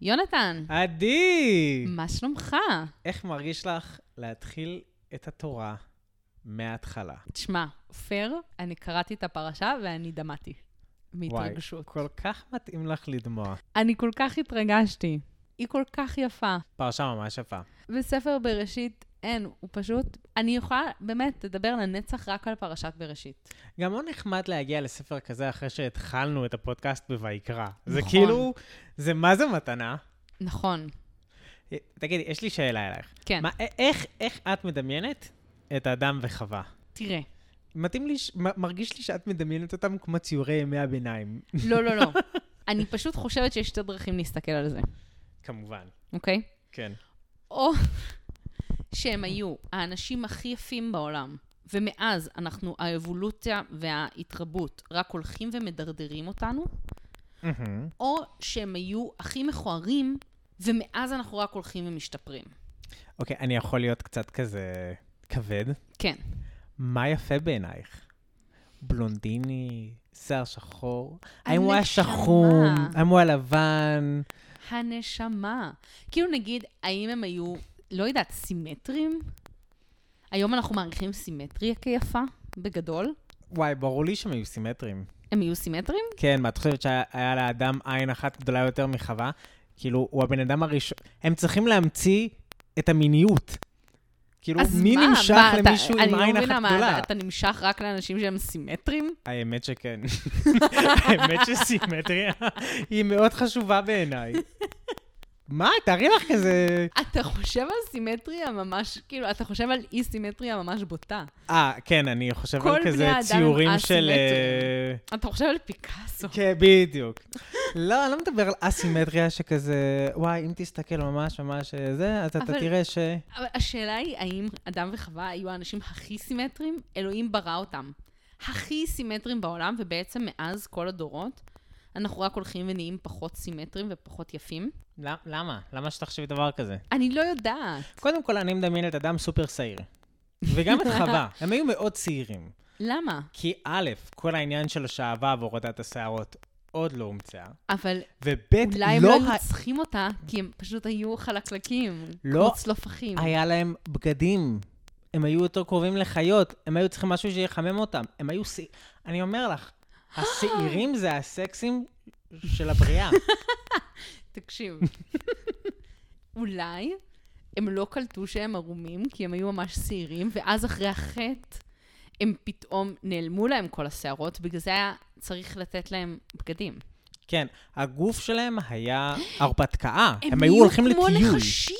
יונתן, עדי! מה שלומך? איך מרגיש לך להתחיל את התורה מההתחלה? תשמע, פייר, אני קראתי את הפרשה ואני דמעתי. מהתרגשות. כל כך מתאים לך לדמוע. אני כל כך התרגשתי. היא כל כך יפה. פרשה ממש יפה. בספר בראשית אין, הוא פשוט... אני יכולה באמת לדבר לנצח רק על פרשת בראשית. גם לא נחמד להגיע לספר כזה אחרי שהתחלנו את הפודקאסט בויקרא. זה נכון. כאילו, זה מה זה מתנה? נכון, אה, תגידי, יש לי שאלה אלייך. כן. מה, א- איך, איך את מדמיינת את אדם וחווה? תראה. מתאים לי, מרגיש לי שאת מדמיינת אותם כמו ציורי ימי הביניים. לא, לא, לא. אני פשוט חושבת שיש שתי דרכים להסתכל על זה, כמובן, אוקיי? כן. או שהם היו האנשים הכי יפים בעולם, ומאז אנחנו, האבולוציה וההתרבות רק הולכים ומדרדרים אותנו. או שהם היו הכי מכוערים, ומאז אנחנו רק הולכים ומשתפרים. אוקיי, אני יכול להיות קצת כזה כבד. כן. מה יפה בעינייך? בלונדיני, שיער שחור? האם הוא היה. שחום? האם הוא היה לבן? הנשמה. כאילו נגיד, האם הם היו, לא יודעת, סימטרים? היום אנחנו מעריכים סימטריה כיפה, בגדול. וואי, ברור לי שהם היו סימטריים. הם יהיו סימטרים? כן, מה, את חושבת שהיה לאדם עין אחת גדולה יותר מחווה? כאילו, הוא הבן אדם הראשון... הם צריכים להמציא את המיניות. כאילו, מי מה? נמשך מה, אתה- למישהו עם עין אני לא אחת מבינה מה, גדולה? אתה- אתה נמשך רק לאנשים שהם סימטרים? האמת שכן. האמת שסימטריה היא מאוד חשובה בעיניי. מה, תארי לך כזה... אתה חושב על סימטריה ממש, כאילו, אתה חושב על אי סימטריה ממש בוטה. אה, כן, אני חושב על כזה ציורים של... אה, אתה חושב על פיקאסו. כן, בדיוק. לא, אני לא מדבר על אסימטריה שכזה, וואי, אם תסתכל ממש ממש אה, זה, אז אתה תראה ש... אבל השאלה היא, האם אדם וחווה היו האנשים הכי סימטריים? אלוהים ברא אותם. הכי סימטריים בעולם, ובעצם מאז כל הדורות, אנחנו רק הולכים ונהיים פחות סימטריים ופחות יפים. למ- למה? למה שתחשבי דבר כזה? אני לא יודעת. קודם כל, אני מדמיין את אדם סופר שעיר. וגם את חווה. הם היו מאוד צעירים. למה? כי א', כל העניין של השעווה והורדת השערות עוד לא הומצאה. אבל וב', אולי הם לא לא היו צריכים אותה, כי הם פשוט היו חלקלקים. לא כמו צלופחים. היה להם בגדים. הם היו יותר קרובים לחיות, הם היו צריכים משהו שיחמם אותם. הם היו... אני אומר לך, השעירים זה הסקסים של הבריאה. תקשיב. אולי הם לא קלטו שהם ערומים, כי הם היו ממש שעירים, ואז אחרי החטא, הם פתאום נעלמו להם כל השערות, בגלל זה היה צריך לתת להם בגדים. כן, הגוף שלהם היה הרפתקה. הם היו הולכים כמו לטיול. נחשים!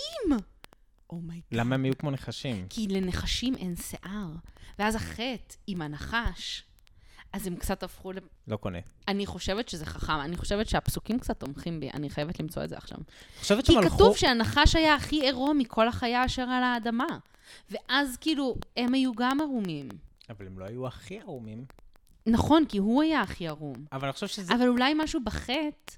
Oh my god. למה הם היו כמו נחשים? כי לנחשים אין שיער. ואז החטא עם הנחש, אז הם קצת הפכו ל... לא קונה. אני חושבת שזה חכם, אני חושבת שהפסוקים קצת תומכים בי, אני חייבת למצוא את זה עכשיו. חושבת כי שהם הלכו... כתוב שהנחש היה הכי עירום מכל החיה אשר על האדמה. ואז כאילו, הם היו גם ערומים. אבל הם לא היו הכי ערומים. נכון, כי הוא היה הכי ערום. אבל אני חושב שזה... אבל אולי משהו בחטא,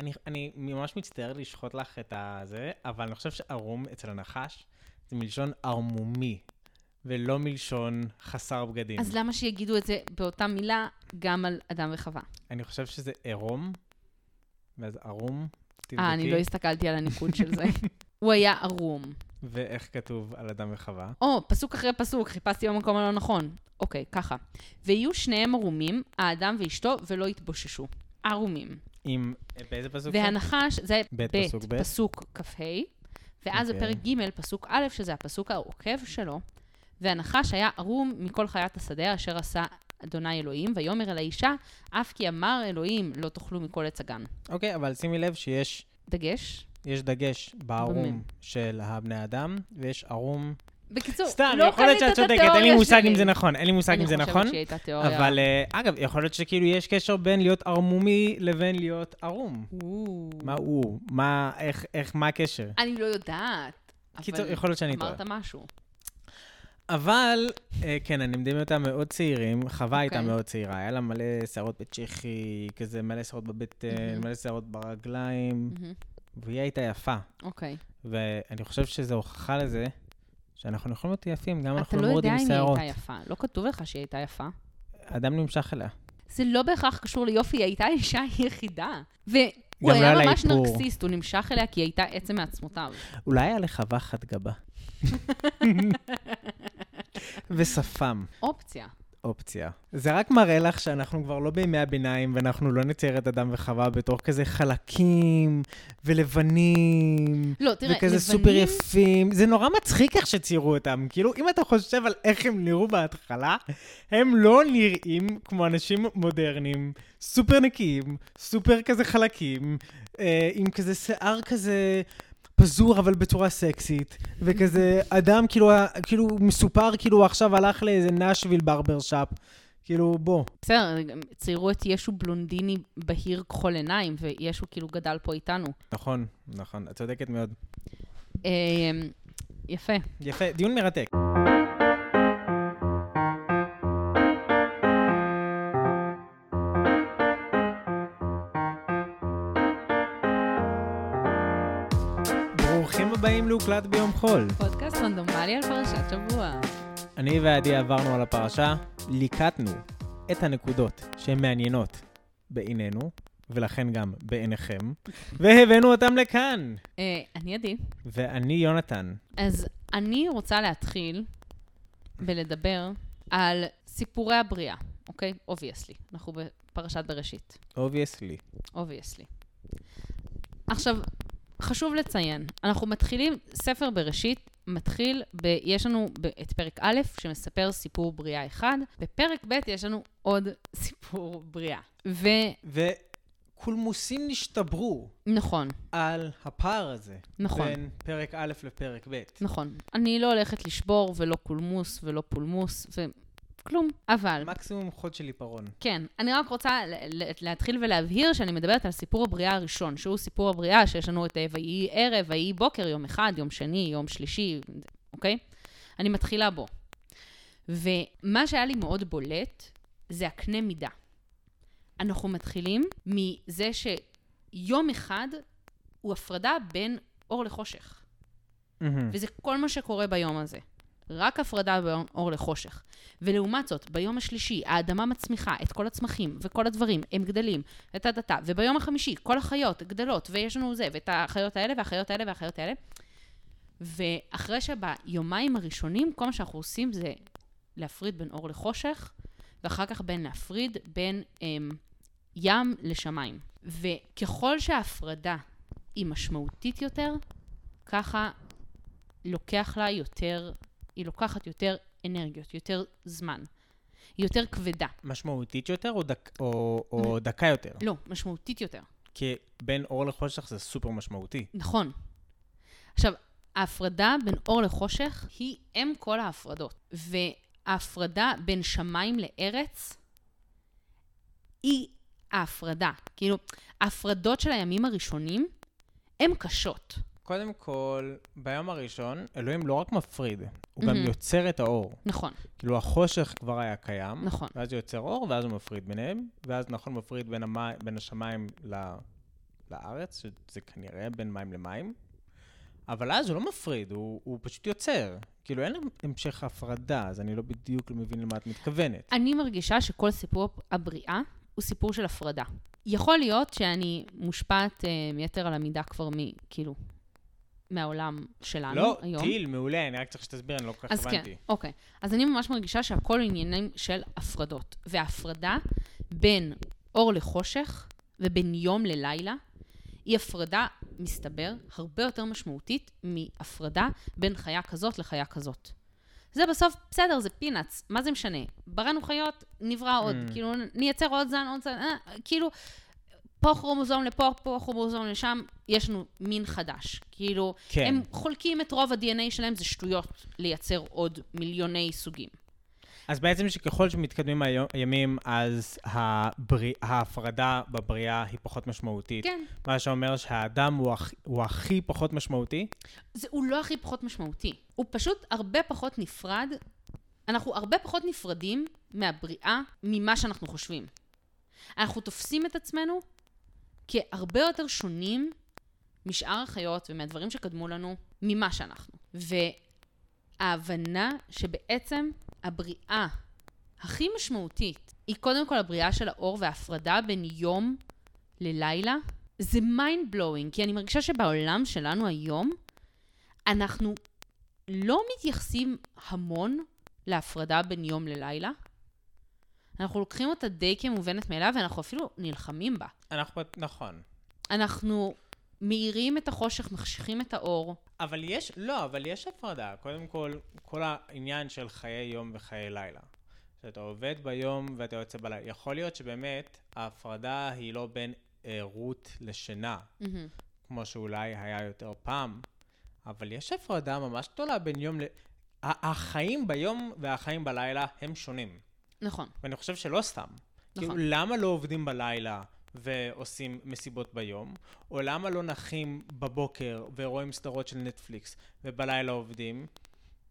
אני, אני ממש מצטער לשחוט לך את הזה, אבל אני חושב שערום אצל הנחש זה מלשון ערמומי, ולא מלשון חסר בגדים. אז למה שיגידו את זה באותה מילה גם על אדם וחווה? אני חושב שזה עירום, ואז ערום, תבדקי. אה, אני לא הסתכלתי על הניקוד של זה. הוא היה ערום. ואיך כתוב על אדם וחווה? או, פסוק אחרי פסוק, חיפשתי במקום הלא נכון. אוקיי, ככה. ויהיו שניהם ערומים, האדם ואשתו, ולא יתבוששו. ערומים. עם... באיזה פסוק? והנחש, זה ב', ב', פסוק ב'. פסוק כ"ה, ואז אוקיי. בפרק ג', פסוק א', שזה הפסוק העוקב שלו, והנחש היה ערום מכל חיית השדה אשר עשה אדוני אלוהים, ויאמר אל האישה, אף כי אמר אלוהים לא תאכלו מכל עץ הגן. אוקיי, אבל שימי לב שיש דגש. יש דגש בערום. של הבני אדם, ויש ערום... בקיצור, סתם, לא יכול להיות שאת את צודקת, אין לי מושג שלי. אם זה נכון, אין לי מושג אם זה נכון. אני חושבת שהיא הייתה תיאוריה. אבל אה, אגב, יכול להיות שכאילו יש קשר בין להיות ערמומי לבין להיות ערום. מה הוא? מה, איך, איך, מה הקשר? אני לא יודעת. קיצור, יכול להיות שאני טועה. אמרת משהו. אבל, אה, כן, אני מדמיין אותם מאוד צעירים, חווה הייתה אוקיי. מאוד צעירה, היה לה מלא שערות בצ'כי, כזה מלא שערות בבטן, מהמם. מלא שערות ברגליים, מהמם. והיא הייתה יפה. אוקיי. ואני חושב שזו הוכחה לזה שאנחנו יכולים להיות יפים, גם אתה אנחנו לא לא יודע אם היא שערות. הייתה יפה. לא כתוב לך שהיא הייתה יפה. אדם נמשך אליה. זה לא בהכרח קשור ליופי, היא הייתה האישה היחידה. ו... הוא לא היה על ממש. נרקסיסט, הוא נמשך אליה כי היא הייתה עצם מעצמותיו. אולי היה לחווה חד גבה. ושפם. אופציה. אופציה. זה רק מראה לך שאנחנו כבר לא בימי הביניים, ואנחנו לא נצייר את אדם וחווה בתור כזה חלקים ולבנים. לא, תראה, וכזה לבנים- סופר יפים. זה נורא מצחיק איך שציירו אותם. כאילו, אם אתה חושב על איך הם נראו בהתחלה, הם לא נראים כמו אנשים מודרניים, סופר נקיים, סופר כזה חלקים, אה, עם כזה שיער כזה פזור אבל בצורה סקסית, וכזה אדם כאילו, כאילו מסופר כאילו הוא עכשיו הלך לאיזה נשוויל ברבר שופ. כאילו, בוא. בסדר, ציירו את ישו בלונדיני בהיר כחול עיניים, וישו כאילו גדל פה איתנו. נכון, נכון, את צודקת מאוד. אה, יפה. יפה, דיון מרתק. להוקלט ביום חול. פודקאסט רנדומלי על פרשת שבוע. אני ועדי עברנו על הפרשה, ליקטנו את הנקודות שהן מעניינות בעינינו, ולכן גם בעיניכם, והבאנו אותם לכאן. אה, אני עדי. ואני יונתן. אז אני רוצה להתחיל בלדבר על סיפורי הבריאה, אוקיי? Obviously. אנחנו בפרשת בראשית. Obviously. Obviously. עכשיו, חשוב לציין, אנחנו מתחילים, ספר בראשית מתחיל, ב, יש לנו ב, את פרק א', שמספר סיפור בריאה אחד, בפרק ב' יש לנו עוד סיפור בריאה. וקולמוסים נשתברו ונכון, על הפער הזה. נכון. בין פרק א' לפרק ב'. נכון. אני לא הולכת לשבור ולא קולמוס ולא פולמוס וכלום, אבל... מקסימום חוד של עיפרון. כן, אני רק רוצה להתחיל ולהבהיר שאני מדברת על סיפור הבריאה הראשון, שהוא סיפור הבריאה שיש לנו את אה, ויהי ערב, ויהי בוקר, יום אחד, יום שני, יום שלישי, אוקיי? אני מתחילה בו. ומה שהיה לי מאוד בולט, זה הקנה מידה. אנחנו מתחילים מזה שיום אחד הוא הפרדה בין אור לחושך. מהמם. וזה כל מה שקורה ביום הזה. רק הפרדה בין אור לחושך. ולעומת זאת, ביום השלישי, האדמה מצמיחה את כל הצמחים וכל הדברים, הם גדלים, וטה טה טה, וביום החמישי, כל החיות גדלות, ויש לנו זה, ואת החיות האלה, והחיות האלה, והחיות האלה. ואחרי שביומיים הראשונים, כל מה שאנחנו עושים זה להפריד בין אור לחושך, ואחר כך בין להפריד בין אמ, ים לשמיים. וככל שההפרדה היא משמעותית יותר, ככה לוקח לה יותר, היא לוקחת יותר אנרגיות, יותר זמן. היא יותר כבדה. משמעותית יותר או, דק, או, או דקה יותר? לא, משמעותית יותר. כי בין אור לחושך זה סופר משמעותי. נכון. עכשיו, ההפרדה בין אור לחושך היא אם כל ההפרדות. וההפרדה בין שמיים לארץ היא ההפרדה. כאילו, ההפרדות של הימים הראשונים הן קשות. קודם כל, ביום הראשון, אלוהים לא רק מפריד, הוא גם מהמם. יוצר את האור. נכון, כאילו, החושך כבר היה קיים, נכון. ואז הוא יוצר אור, ואז הוא מפריד ביניהם, ואז נכון מפריד בין, המי, בין השמיים ל, לארץ, שזה כנראה בין מים למים, אבל אז הוא לא מפריד, הוא, הוא פשוט יוצר. כאילו, אין המשך הפרדה, אז אני לא בדיוק מבין למה את מתכוונת. אני מרגישה שכל סיפור הבריאה הוא סיפור של הפרדה. יכול להיות שאני מושפעת אה, מיתר על המידה כבר מ... מהעולם שלנו לא, היום. טיל, מעולה, אני רק צריך שתסביר, אני לא כל כך אז כן, הבנתי. אוקיי. אז אני ממש מרגישה שהכל עניינים של הפרדות. וההפרדה בין אור לחושך ובין יום ללילה, היא הפרדה, מסתבר, הרבה יותר משמעותית מהפרדה בין חיה כזאת לחיה כזאת. זה בסוף, בסדר, זה פינאץ, מה זה משנה? בראנו חיות, נברא עוד, Mm. כאילו, נייצר עוד זן, עוד זן, אה, כאילו, פה כרומוזום לפה, פה כרומוזום לשם, יש לנו מין חדש. כאילו, כן. הם חולקים את רוב ה-DNA שלהם, זה שטויות לייצר עוד מיליוני סוגים. אז בעצם שככל שמתקדמים הימים, אז הבריא, ההפרדה בבריאה היא פחות משמעותית. כן. מה שאומר שהאדם הוא, הכ, הוא הכי פחות משמעותי. זה, הוא לא הכי פחות משמעותי. הוא פשוט הרבה פחות נפרד, אנחנו הרבה פחות נפרדים מהבריאה ממה שאנחנו חושבים. אנחנו תופסים את עצמנו כהרבה יותר שונים משאר החיות ומהדברים שקדמו לנו ממה שאנחנו. וההבנה שבעצם הבריאה הכי משמעותית היא קודם כל הבריאה של האור וההפרדה בין יום ללילה, זה mind blowing, כי אני מרגישה שבעולם שלנו היום, אנחנו לא מתייחסים המון להפרדה בין יום ללילה. אנחנו לוקחים אותה די כמובנת מאליו, ואנחנו אפילו נלחמים בה. אנחנו, נכון. אנחנו מאירים את החושך, מחשיכים את האור. אבל יש, לא, אבל יש הפרדה. קודם כל, כל העניין של חיי יום וחיי לילה. שאתה עובד ביום ואתה יוצא בלילה. יכול להיות שבאמת ההפרדה היא לא בין ערות לשינה, Mm-hmm. כמו שאולי היה יותר פעם, אבל יש הפרדה ממש גדולה בין יום ל... החיים ביום והחיים בלילה הם שונים. נכון. ואני חושב שלא סתם. כאילו, נכון. למה לא עובדים בלילה ועושים מסיבות ביום? או למה לא נחים בבוקר ורואים סדרות של נטפליקס ובלילה עובדים?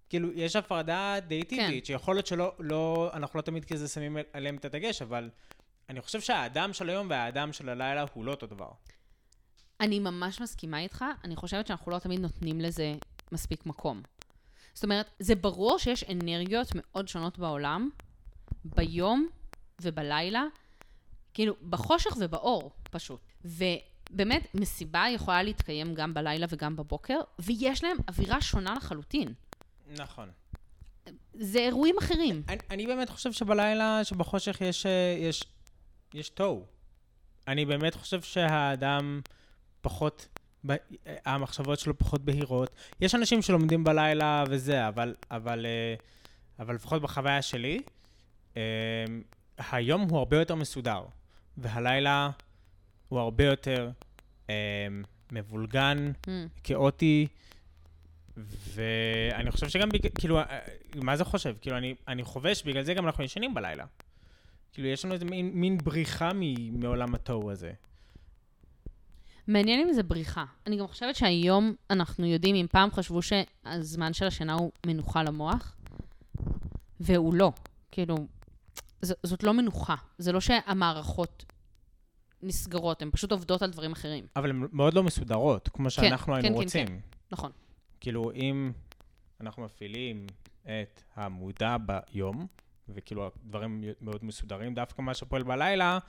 כאילו, יש הפרדה די טבעית, שיכול להיות שלא, לא, אנחנו לא תמיד כזה שמים עליהם את הדגש, אבל אני חושב שהאדם של היום והאדם של הלילה הוא לא אותו דבר. אני ממש מסכימה איתך, אני חושבת שאנחנו לא תמיד נותנים לזה מספיק מקום. זאת אומרת, זה ברור שיש אנרגיות מאוד שונות בעולם, ביום ובלילה, כאילו, בחושך ובאור, פשוט. ובאמת, מסיבה יכולה להתקיים גם בלילה וגם בבוקר, ויש להם אווירה שונה לחלוטין. נכון. זה אירועים אחרים. אני, אני באמת חושב שבלילה, שבחושך יש, אה, יש, יש תוהו. אני באמת חושב שהאדם פחות, ב, המחשבות שלו פחות בהירות. יש אנשים שלומדים בלילה וזה, אבל, אבל, אה, אבל לפחות בחוויה שלי, אה, היום הוא הרבה יותר מסודר, והלילה הוא הרבה יותר אה, מבולגן, Mm. כאוטי, ואני חושב שגם, בג... כאילו, אה, מה זה חושב? כאילו, אני, אני חובש, בגלל זה גם אנחנו ישנים בלילה. כאילו, יש לנו איזה מין, מין בריחה מ, מעולם התוהו הזה. מעניין אם זה בריחה. אני גם חושבת שהיום אנחנו יודעים, אם פעם חשבו שהזמן של השינה הוא מנוחה למוח, והוא לא. כאילו, ז, זאת לא מנוחה. זה לא שהמערכות נסגרות, הן פשוט עובדות על דברים אחרים. אבל הן מאוד לא מסודרות, כמו שאנחנו כן, היינו כן, רוצים. כן. נכון. כאילו, אם אנחנו מפעילים את המודע ביום, וכאילו הדברים מאוד מסודרים, דווקא מה שפועל בלילה,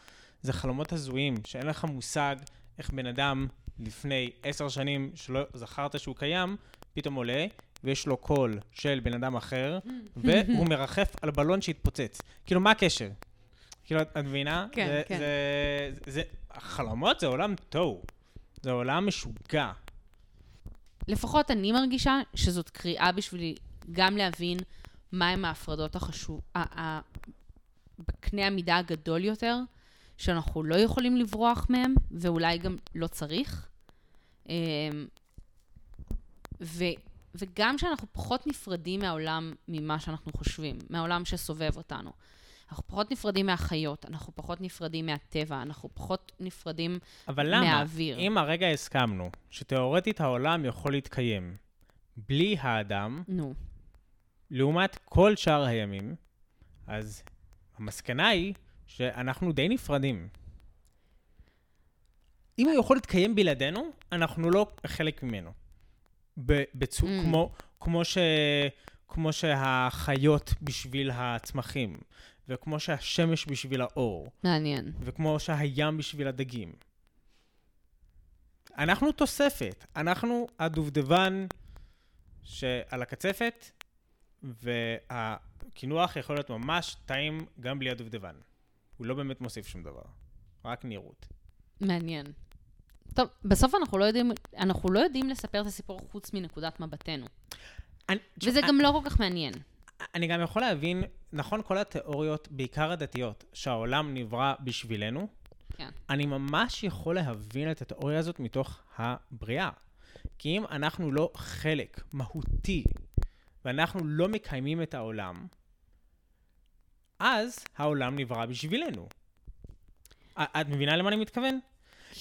זה חלומות הזויים, שאין לך מושג איך בן אדם לפני עשר שנים שלא זכרת שהוא קיים, פתאום עולה, ויש לו קול של בן אדם אחר, והוא מרחף על בלון שהתפוצץ. כאילו, מה הקשר? כאילו, את מבינה? כן, זה, כן. זה, זה, החלומות זה עולם תוהו. זה עולם משוגע. לפחות אני מרגישה שזאת קריאה בשבילי גם להבין מהם ההפרדות החשוב... בקנה המידה הגדול יותר, שאנחנו לא יכולים לברוח מהם, ואולי גם לא צריך. אמ, ו, וגם שאנחנו פחות נפרדים מהעולם ממה שאנחנו חושבים, מהעולם שסובב אותנו. אנחנו פחות נפרדים מהחיות, אנחנו פחות נפרדים מהטבע, אנחנו פחות נפרדים אבל למה? מהאוויר. אם הרגע הסכמנו שתאורטית העולם יכול להתקיים בלי האדם, נו, לעומת כל שאר הימים, אז המסקנה היא שאנחנו די נפרדים. אם הוא יכול להתקיים בלעדינו, אנחנו לא חלק ממנו. בצו... Mm. כמו, כמו, ש... כמו שהחיות בשביל הצמחים, וכמו שהשמש בשביל האור, מעניין. וכמו שהים בשביל הדגים. אנחנו תוספת, אנחנו הדובדבן שעל הקצפת, והקינוח יכול להיות ממש טעים גם בלי הדובדבן. הוא לא באמת מוסיף שום דבר, רק נראות. מעניין. טוב, בסוף אנחנו לא יודעים, אנחנו לא יודעים לספר את הסיפור חוץ מנקודת מבטנו. אני, וזה גם לא כל כך מעניין. אני גם יכול להבין, נכון, כל התיאוריות, בעיקר הדתיות, שהעולם נברא בשבילנו, כן. אני ממש יכול להבין את התיאוריה הזאת מתוך הבריאה. כי אם אנחנו לא חלק מהותי, ואנחנו לא מקיימים את העולם, אז העולם נברא בשבילנו. את מבינה למה אני מתכוון?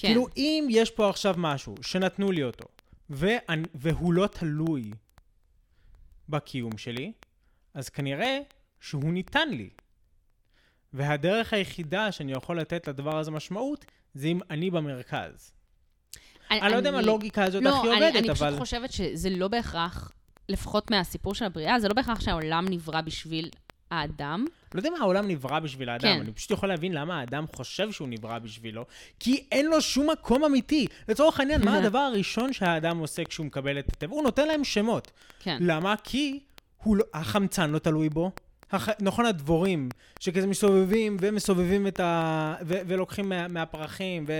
כן. כאילו, אם יש פה עכשיו משהו שנתנו לי אותו, ואני, והוא לא תלוי בקיום שלי, אז כנראה שהוא ניתן לי. והדרך היחידה שאני יכול לתת לדבר הזה משמעות, זה אם אני במרכז. אני לא יודע אם הלוגיקה הזאת לא, הכי אני, עובדת, אני אבל... פשוט חושבת שזה לא בהכרח, לפחות מהסיפור של הבריאה, זה לא בהכרח שהעולם נברא בשביל האדם, לא יודע אם העולם נברא בשביל האדם, כן. אני פשוט יכול להבין למה האדם חושב שהוא נברא בשבילו, כי אין לו שום מקום אמיתי. לצורך העניין, מה הדבר הראשון שהאדם עושה כשהוא מקבל את הטבע? הוא נותן להם שמות. כן. למה? כי הוא לא, החמצן לא תלוי בו. הח... נכון, הדבורים, שכזה מסתובבים ומסובבים את ה... ו... ולוקחים מה... מהפרחים, ו...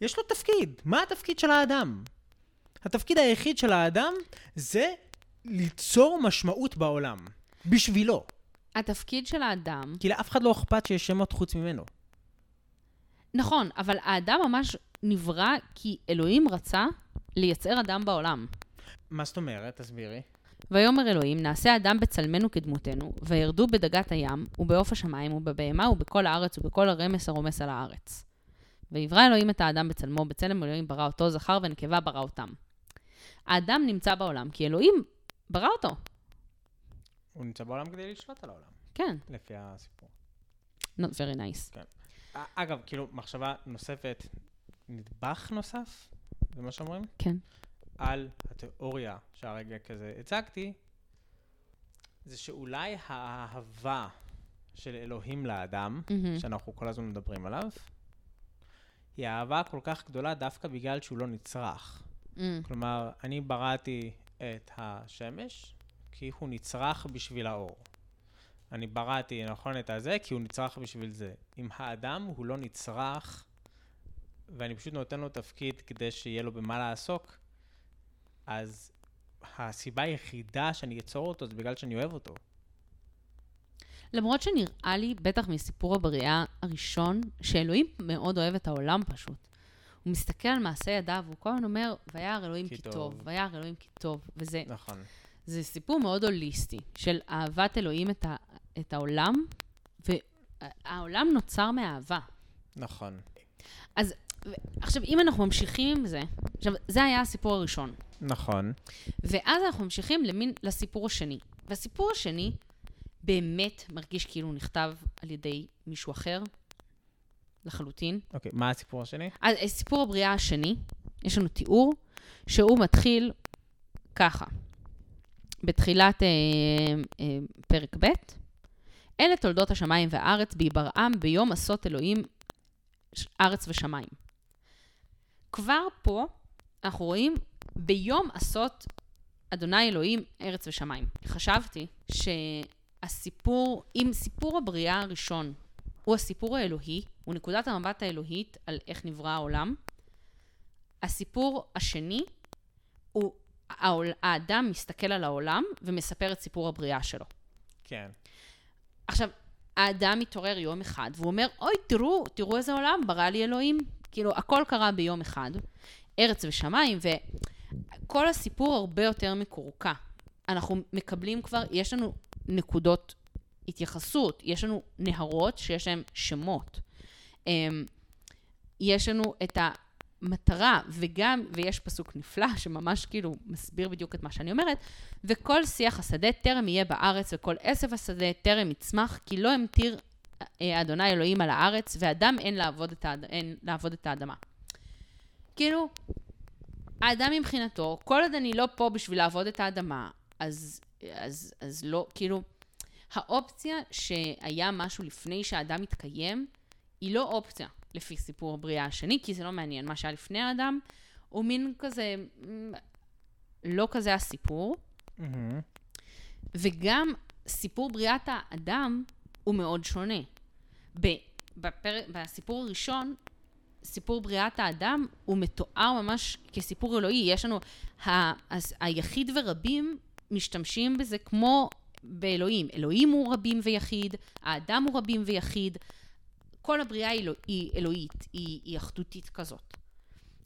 יש לו תפקיד. מה התפקיד של האדם? התפקיד היחיד של האדם זה ליצור משמעות בעולם. בשבילו. התפקיד של האדם, כי לאף אחד לא אכפת שיש שמות חוץ ממנו. נכון, אבל האדם ממש נברא כי אלוהים רצה לייצר אדם בעולם. מה זאת אומרת? תסבירי. ויאמר אלוהים, נעשה אדם בצלמנו כדמותנו, וירדו בדגת הים, ובעוף השמיים, ובבהמה, ובכל הארץ, ובכל הרמס הרומס על הארץ. ויברא אלוהים את האדם בצלמו, בצלם אלוהים ברא אותו, זכר ונקבה ברא אותם. האדם נמצא בעולם, כי אלוהים ברא אותו. הוא נמצא בעולם כדי לשלוט על העולם, כן, לפי הסיפור. not very nice. א- אגב, כאילו, מחשבה נוספת, נדבך נוסף, זה מה שאומרים? כן. על התיאוריה שהרגע כזה הצגתי, זה שאולי האהבה של אלוהים לאדם, מהמם. שאנחנו כל הזמן מדברים עליו, היא אהבה כל כך גדולה דווקא בגלל שהוא לא נצרך. Mm, כלומר, אני בראתי את השמש כי הוא נצרך בשביל האור. אני בראתי, נכון, את הזה, כי הוא נצרך בשביל זה. אם האדם הוא לא נצרך, ואני פשוט נותן לו תפקיד כדי שיהיה לו במה לעסוק, אז הסיבה היחידה שאני אצור אותו זה בגלל שאני אוהב אותו. למרות שנראה לי, בטח מסיפור הבריאה הראשון, שאלוהים מאוד אוהב את העולם פשוט. הוא מסתכל על מעשה ידיו, הוא כל הזמן אומר, וירא אלוהים כי טוב." טוב, וירא אלוהים כי טוב. וזה נכון. זה סיפור מאוד הוליסטי, של אהבת אלוהים את, ה, את העולם, והעולם נוצר מאהבה. נכון. אז עכשיו, אם אנחנו ממשיכים עם זה, עכשיו, זה היה הסיפור הראשון. נכון. ואז אנחנו ממשיכים למין, לסיפור השני. והסיפור השני באמת מרגיש כאילו הוא נכתב על ידי מישהו אחר, לחלוטין. אוקיי, מה הסיפור השני? אז אה, סיפור הבריאה השני, יש לנו תיאור שהוא מתחיל ככה, בתחילת אה, אה, פרק ב', אלה תולדות השמיים והארץ בהיברעם ביום עשות אלוהים ארץ ושמיים. כבר פה אנחנו רואים ביום עשות אדוני אלוהים ארץ ושמיים. חשבתי שהסיפור, אם סיפור הבריאה הראשון הוא הסיפור האלוהי, הוא נקודת המבט האלוהית על איך נברא העולם. הסיפור השני הוא העול, האדם מסתכל על העולם ומספר את סיפור הבריאה שלו. כן. עכשיו, האדם מתעורר יום אחד והוא אומר, אוי, תראו, תראו איזה עולם ברא לי אלוהים. כאילו, הכל קרה ביום אחד, ארץ ושמיים, וכל הסיפור הרבה יותר מקורקע. אנחנו מקבלים כבר, יש לנו נקודות התייחסות, יש לנו נהרות שיש להם שמות. אמ, יש לנו את המטרה, וגם, ויש פסוק נפלא שממש כאילו מסביר בדיוק את מה שאני אומרת, וכל שיח השדה טרם יהיה בארץ, וכל עשב השדה טרם יצמח, כי לא המטיר אה, אדוני אלוהים על הארץ, ואדם אין לעבוד את, האד... אין לעבוד את האדמה. כאילו, האדם מבחינתו, כל עוד אני לא פה בשביל לעבוד את האדמה, אז, אז, אז לא, כאילו, האופציה שהיה משהו לפני שהאדם מתקיים, היא לא אופציה לפי סיפור הבריאה השני, כי זה לא מעניין. מה שהיה לפני האדם, הוא מין כזה, לא כזה הסיפור. מהמם. וגם סיפור בריאת האדם הוא מאוד שונה. בפר... בסיפור הראשון, סיפור בריאת האדם הוא מתואר ממש כסיפור אלוהי. יש לנו, ה... היחיד ורבים משתמשים בזה כמו באלוהים. אלוהים הוא רבים ויחיד, האדם הוא רבים ויחיד. כל הבריאה היא, אלוה... היא אלוהית, היא, היא אחדותית כזאת.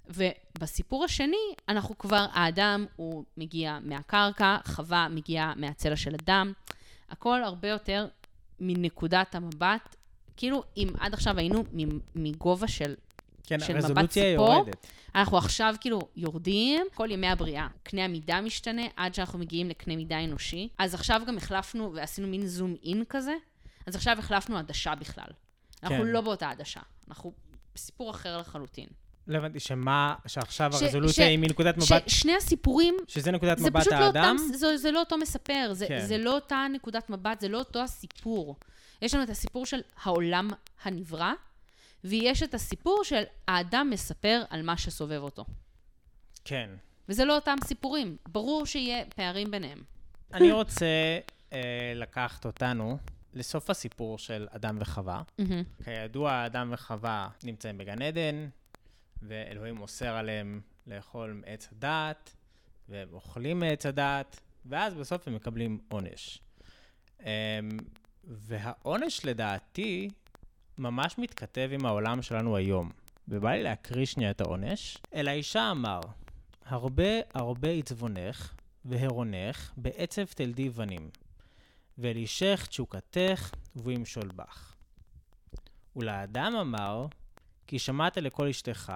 ובסיפור השני, אנחנו כבר, האדם הוא מגיע מהקרקע, חווה מגיעה מהצלע של אדם. הכל הרבה יותר מנקודת המבט, כאילו אם עד עכשיו היינו מגובה של, כן, של מבט ציפור, יורדת. אנחנו עכשיו כאילו יורדים, כל ימי הבריאה. קנה המידה משתנה עד שאנחנו מגיעים לקנה מידה אנושי. אז עכשיו גם החלפנו ועשינו מין זום אין כזה, אז עכשיו החלפנו עדשה בכלל. אנחנו כן. לא באותה עדשה, אנחנו בסיפור אחר לחלוטין. לא הבנתי שמה, שעכשיו ש- הרזולוציה ש- היא מנקודת מבט, ששני הסיפורים, שזה נקודת זה מבט פשוט לא האדם? אותם, זה, זה לא אותו מספר, זה, כן. זה לא אותה נקודת מבט, זה לא אותו הסיפור. יש לנו את הסיפור של העולם הנברא, ויש את הסיפור של האדם מספר על מה שסובב אותו. כן. וזה לא אותם סיפורים. ברור שיהיה פערים ביניהם. אני רוצה אה, לקחת אותנו לסוף הסיפור של אדם וחווה. מהמם. כידוע, אדם וחווה נמצאים בגן עדן, ואלוהים אוסר עליהם לאכול מעץ הדעת, והם אוכלים מעץ הדעת, ואז בסוף הם מקבלים עונש. אמ, והעונש לדעתי ממש מתכתב עם העולם שלנו היום. ובא לי להקריא שנייה את העונש. אל האישה אמר, הרבה הרבה עצבונך והרונך בעצב תלדי בנים, ואל אישך תשוקתך והוא ימשול בך. ולאדם אמר, כי שמעת לקול אשתך,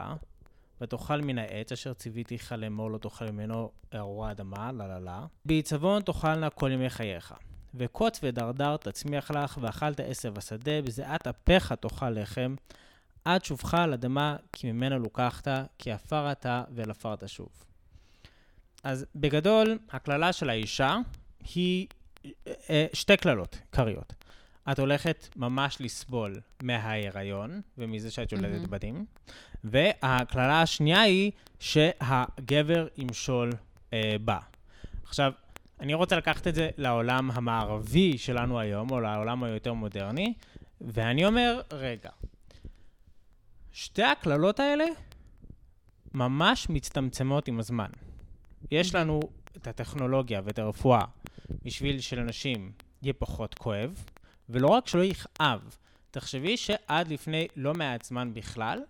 ותאכל מן העץ אשר ציוויתיך לאמור לא תאכל ממנו ארורה אדמה, לה לה לה. בעיצבון תאכלנה כל ימי חייך. וקוץ ודרדר תצמיח לך, ואכלת עשב השדה, בזיעת אפיך תאכל לחם, עד שובך על אדמה, כי ממנה לוקחת, כי עפר אתה ואל עפר תשוב. אז בגדול, הקללה של האישה היא שתי קללות עיקריות. את הולכת ממש לסבול מההיריון ומזה שאת יולדת מהמם. בנים, והקללה השנייה היא שהגבר ימשול אה, בה. עכשיו, אני רוצה לקחת את זה לעולם המערבי שלנו היום, או לעולם היותר מודרני, ואני אומר, רגע, שתי הקללות האלה ממש מצטמצמות עם הזמן. יש לנו את הטכנולוגיה ואת הרפואה בשביל שלנשים יהיה פחות כואב, ולא רק שלא יכאב, תחשבי שעד לפני לא מעט זמן בכלל,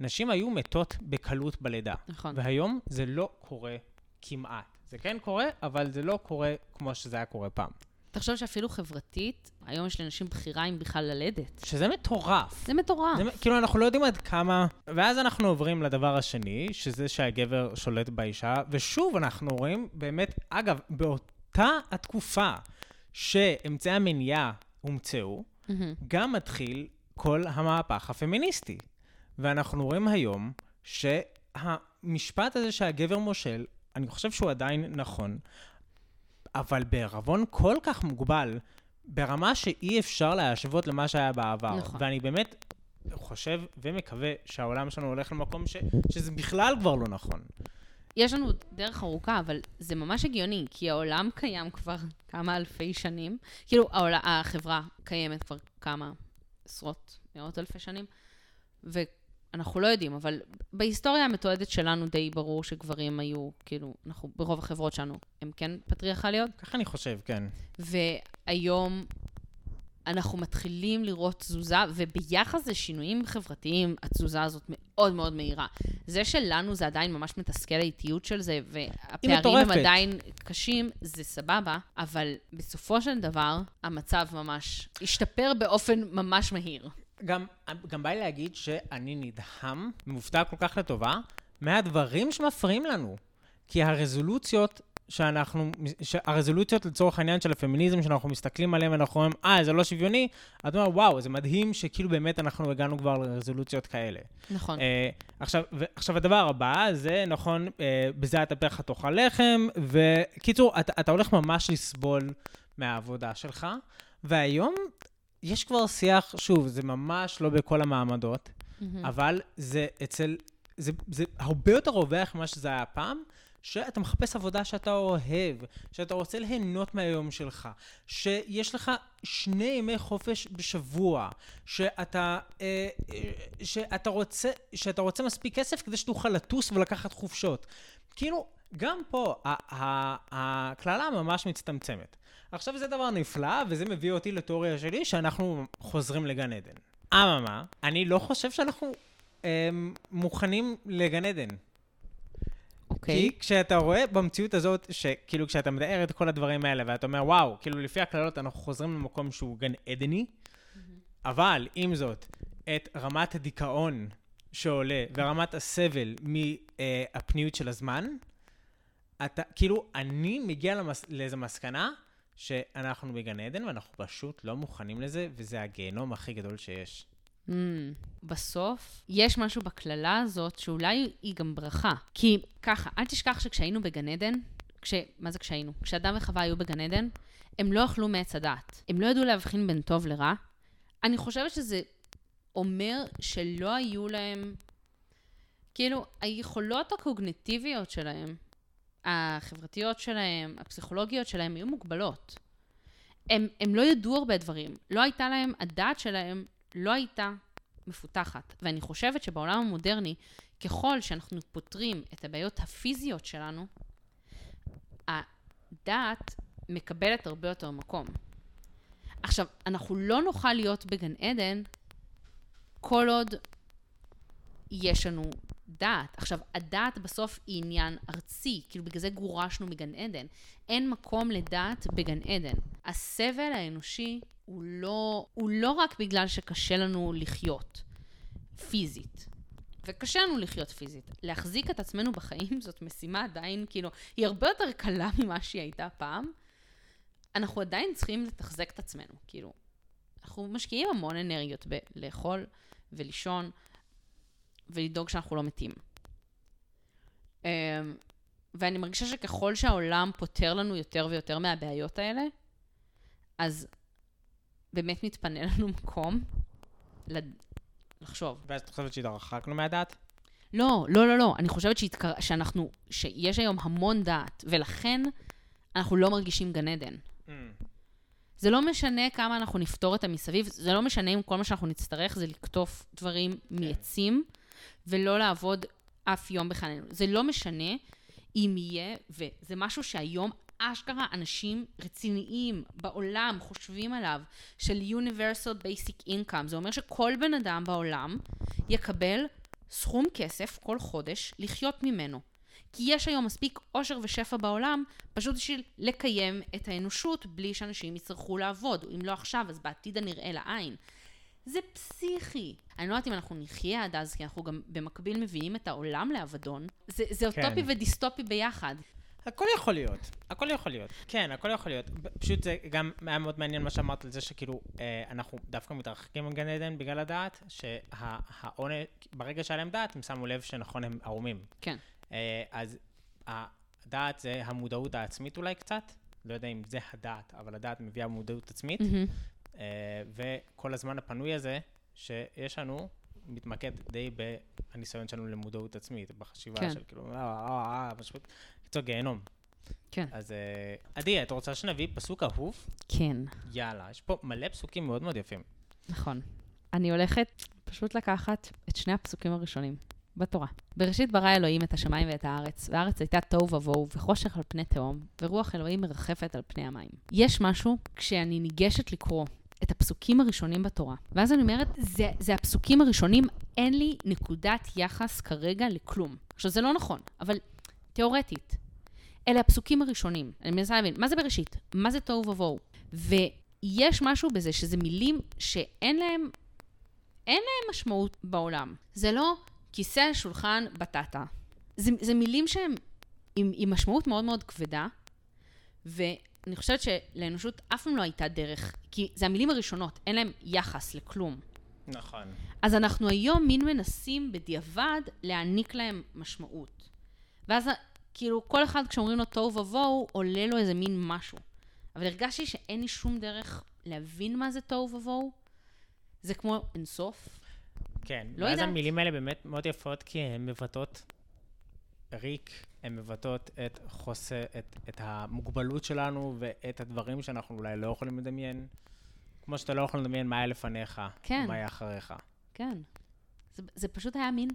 נשים היו מתות בקלות בלידה. נכון. והיום זה לא קורה כמעט. זה כן קורה, אבל זה לא קורה כמו שזה היה קורה פעם. תחשוב שאפילו חברתית, היום יש לנשים בחירה אם בכלל ללדת. שזה מטורף. זה מטורף. זה, כאילו, אנחנו לא יודעים עד כמה... ואז אנחנו עוברים לדבר השני, שזה שהגבר שולט באישה, ושוב אנחנו רואים באמת, אגב, באותה התקופה שאמצעי המניעה הומצאו, מהמם. גם מתחיל כל המהפך הפמיניסטי. ואנחנו רואים היום שהמשפט הזה שהגבר מושל, אני חושב שהוא עדיין נכון, אבל בערבון כל כך מוגבל, ברמה שאי אפשר להשוות למה שהיה בעבר. נכון. ואני באמת חושב ומקווה שהעולם שלנו הולך למקום ש, שזה בכלל כבר לא נכון. יש לנו דרך ארוכה, אבל זה ממש הגיוני, כי העולם קיים כבר כמה אלפי שנים. כאילו, העול... החברה קיימת כבר כמה עשרות, מאות אלפי שנים, ואנחנו לא יודעים, אבל בהיסטוריה המתועדת שלנו די ברור שגברים היו, כאילו, אנחנו, ברוב החברות שלנו, הם כן פטריארכליות, ככה אני חושב, כן. והיום אנחנו מתחילים לראות תזוזה, וביחס לשינויים חברתיים, התזוזה הזאת מאוד מאוד מהירה. זה שלנו זה עדיין ממש מתסכל האיטיות של זה, והפערים הם. עדיין קשים, זה סבבה, אבל בסופו של דבר, המצב ממש השתפר באופן ממש מהיר. גם, גם בא לי להגיד שאני נדהם, מופתע כל כך לטובה, מהדברים שמפריעים לנו. כי הרזולוציות שאנחנו, הרזולוציות לצורך העניין של הפמיניזם, שאנחנו מסתכלים עליהן ואנחנו אומרים, אה, זה לא שוויוני, את אומרת, וואו, זה מדהים שכאילו באמת אנחנו הגענו כבר לרזולוציות כאלה. נכון. אה, עכשיו, ו- עכשיו, הדבר הבא, זה נכון, אה, בזיעת אפיך תאכל לחם, וקיצור, אתה, אתה הולך ממש לסבול מהעבודה שלך, והיום יש כבר שיח, שוב, זה ממש לא בכל המעמדות, מהמם. אבל זה אצל, זה, זה הרבה יותר רווח ממה שזה היה פעם, שאתה מחפש עבודה שאתה אוהב, שאתה רוצה ליהנות מהיום שלך, שיש לך שני ימי חופש בשבוע, שאתה, אה, אה, שאתה, רוצה, שאתה רוצה מספיק כסף כדי שתוכל לטוס ולקחת חופשות. כאילו, גם פה הקללה ממש מצטמצמת. עכשיו זה דבר נפלא, וזה מביא אותי לתיאוריה שלי שאנחנו חוזרים לגן עדן. אממה, אני לא חושב שאנחנו אה, מוכנים לגן עדן. אוקיי. כי כשאתה רואה במציאות הזאת, שכאילו כשאתה מתאר את כל הדברים האלה, ואתה אומר, וואו, כאילו לפי הכללות אנחנו חוזרים למקום שהוא גן עדני, אבל עם זאת, את רמת הדיכאון שעולה ורמת הסבל מהפניות של הזמן, אתה, כאילו, אני מגיע למס, לאיזו מסקנה שאנחנו בגן עדן ואנחנו פשוט לא מוכנים לזה, וזה הגיהנום הכי גדול שיש. Mm, בסוף, יש משהו בקללה הזאת שאולי היא גם ברכה. כי ככה, אל תשכח שכשהיינו בגן עדן, כש... מה זה כשהיינו? כשאדם וחווה היו בגן עדן, הם לא אכלו מעץ הדעת. הם לא ידעו להבחין בין טוב לרע. אני חושבת שזה אומר שלא היו להם, כאילו, היכולות הקוגניטיביות שלהם, החברתיות שלהם, הפסיכולוגיות שלהם, היו מוגבלות. הם, הם לא ידעו הרבה דברים. לא הייתה להם, הדעת שלהם לא הייתה מפותחת. ואני חושבת שבעולם המודרני, ככל שאנחנו פותרים את הבעיות הפיזיות שלנו, הדעת מקבלת הרבה יותר מקום. עכשיו, אנחנו לא נוכל להיות בגן עדן כל עוד יש לנו דעת. עכשיו, הדעת בסוף היא עניין ארצי, כאילו בגלל זה גורשנו מגן עדן. אין מקום לדעת בגן עדן. הסבל האנושי הוא לא, הוא לא רק בגלל שקשה לנו לחיות פיזית. וקשה לנו לחיות פיזית. להחזיק את עצמנו בחיים זאת משימה עדיין, כאילו, היא הרבה יותר קלה ממה שהיא הייתה פעם. אנחנו עדיין צריכים לתחזק את עצמנו, כאילו. אנחנו משקיעים המון אנרגיות בלאכול ולישון ולדאוג שאנחנו לא מתים. אמ, ואני מרגישה שככל שהעולם פותר לנו יותר ויותר מהבעיות האלה, אז באמת מתפנה לנו מקום לחשוב. ואז את חושבת שהתרחקנו מהדת? לא, לא, לא, לא. אני חושבת שהתקר... שאנחנו, שיש היום המון דעת, ולכן אנחנו לא מרגישים גן עדן. Mm. זה לא משנה כמה אנחנו נפתור את המסביב, זה לא משנה אם כל מה שאנחנו נצטרך זה לקטוף דברים כן. מעצים, ולא לעבוד אף יום בחיינו. זה לא משנה אם יהיה, וזה משהו שהיום אשכרה אנשים רציניים בעולם חושבים עליו, של Universal Basic Income. זה אומר שכל בן אדם בעולם יקבל סכום כסף כל חודש לחיות ממנו. כי יש היום מספיק עושר ושפע בעולם, פשוט בשביל לקיים את האנושות בלי שאנשים יצטרכו לעבוד. אם לא עכשיו, אז בעתיד הנראה לעין. זה פסיכי. אני לא יודעת אם אנחנו נחיה עד אז, כי אנחנו גם במקביל מביאים את העולם לאבדון. זה, זה כן. אוטופי ודיסטופי ביחד. הכל יכול להיות, הכל יכול להיות. כן, הכל יכול להיות. פשוט זה גם היה מאוד מעניין מה שאמרת על זה שכאילו, אה, אנחנו דווקא מתרחקים מגן עדן בגלל הדעת, שהעונש, ברגע שהיה להם דעת, הם שמו לב שנכון, הם ערומים. כן. אה, אז הדעת זה המודעות העצמית אולי קצת, לא יודע אם זה הדעת, אבל הדעת מביאה מודעות עצמית, mm-hmm. וכל הזמן הפנוי הזה שיש לנו, מתמקד די בניסיון שלנו למודעות עצמית, בחשיבה כן. של כאילו, אה, אה, אה, פשוט, קצת גיהנום. כן. אז עדי, את רוצה שנביא פסוק אהוב? כן. יאללה, יש פה מלא פסוקים מאוד מאוד יפים. נכון. אני הולכת פשוט לקחת את שני הפסוקים הראשונים. בתורה. בראשית ברא אלוהים את השמיים ואת הארץ, והארץ הייתה תוהו ובוהו, וחושך על פני תהום, ורוח אלוהים מרחפת על פני המים. יש משהו, כשאני ניגשת לקרוא את הפסוקים הראשונים בתורה, ואז אני אומרת, זה, זה הפסוקים הראשונים, אין לי נקודת יחס כרגע לכלום. עכשיו, זה לא נכון, אבל תיאורטית, אלה הפסוקים הראשונים. אני מנסה להבין, מה זה בראשית? מה זה תוהו ובוהו? ויש משהו בזה שזה מילים שאין להם, אין להם משמעות בעולם. זה לא כיסא, שולחן, בטטה. זה, זה מילים שהן עם, עם משמעות מאוד מאוד כבדה, ואני חושבת שלאנושות אף פעם לא הייתה דרך, כי זה המילים הראשונות, אין להם יחס לכלום. נכון. אז אנחנו היום מין מנסים בדיעבד להעניק להם משמעות. ואז כאילו כל אחד כשאומרים לו תוהו ובוהו, עולה לו איזה מין משהו. אבל הרגשתי שאין לי שום דרך להבין מה זה תוהו ובוהו. זה כמו אינסוף, כן, לא ואז יודעת. המילים האלה באמת מאוד יפות, כי הן מבטאות ריק, הן מבטאות את חוסר, את, את המוגבלות שלנו ואת הדברים שאנחנו אולי לא יכולים לדמיין. כמו שאתה לא יכול לדמיין מה היה לפניך, כן. מה היה אחריך. כן. זה, זה פשוט היה מין,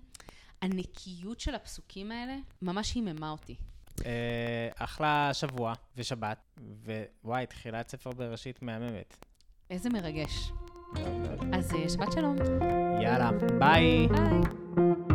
הנקיות של הפסוקים האלה ממש היממה אותי. אה, אחלה שבוע ושבת, ווואי, תחילת ספר בראשית מהממת. איזה מרגש. אז אה, שבת שלום. יאללה, ביי. ביי.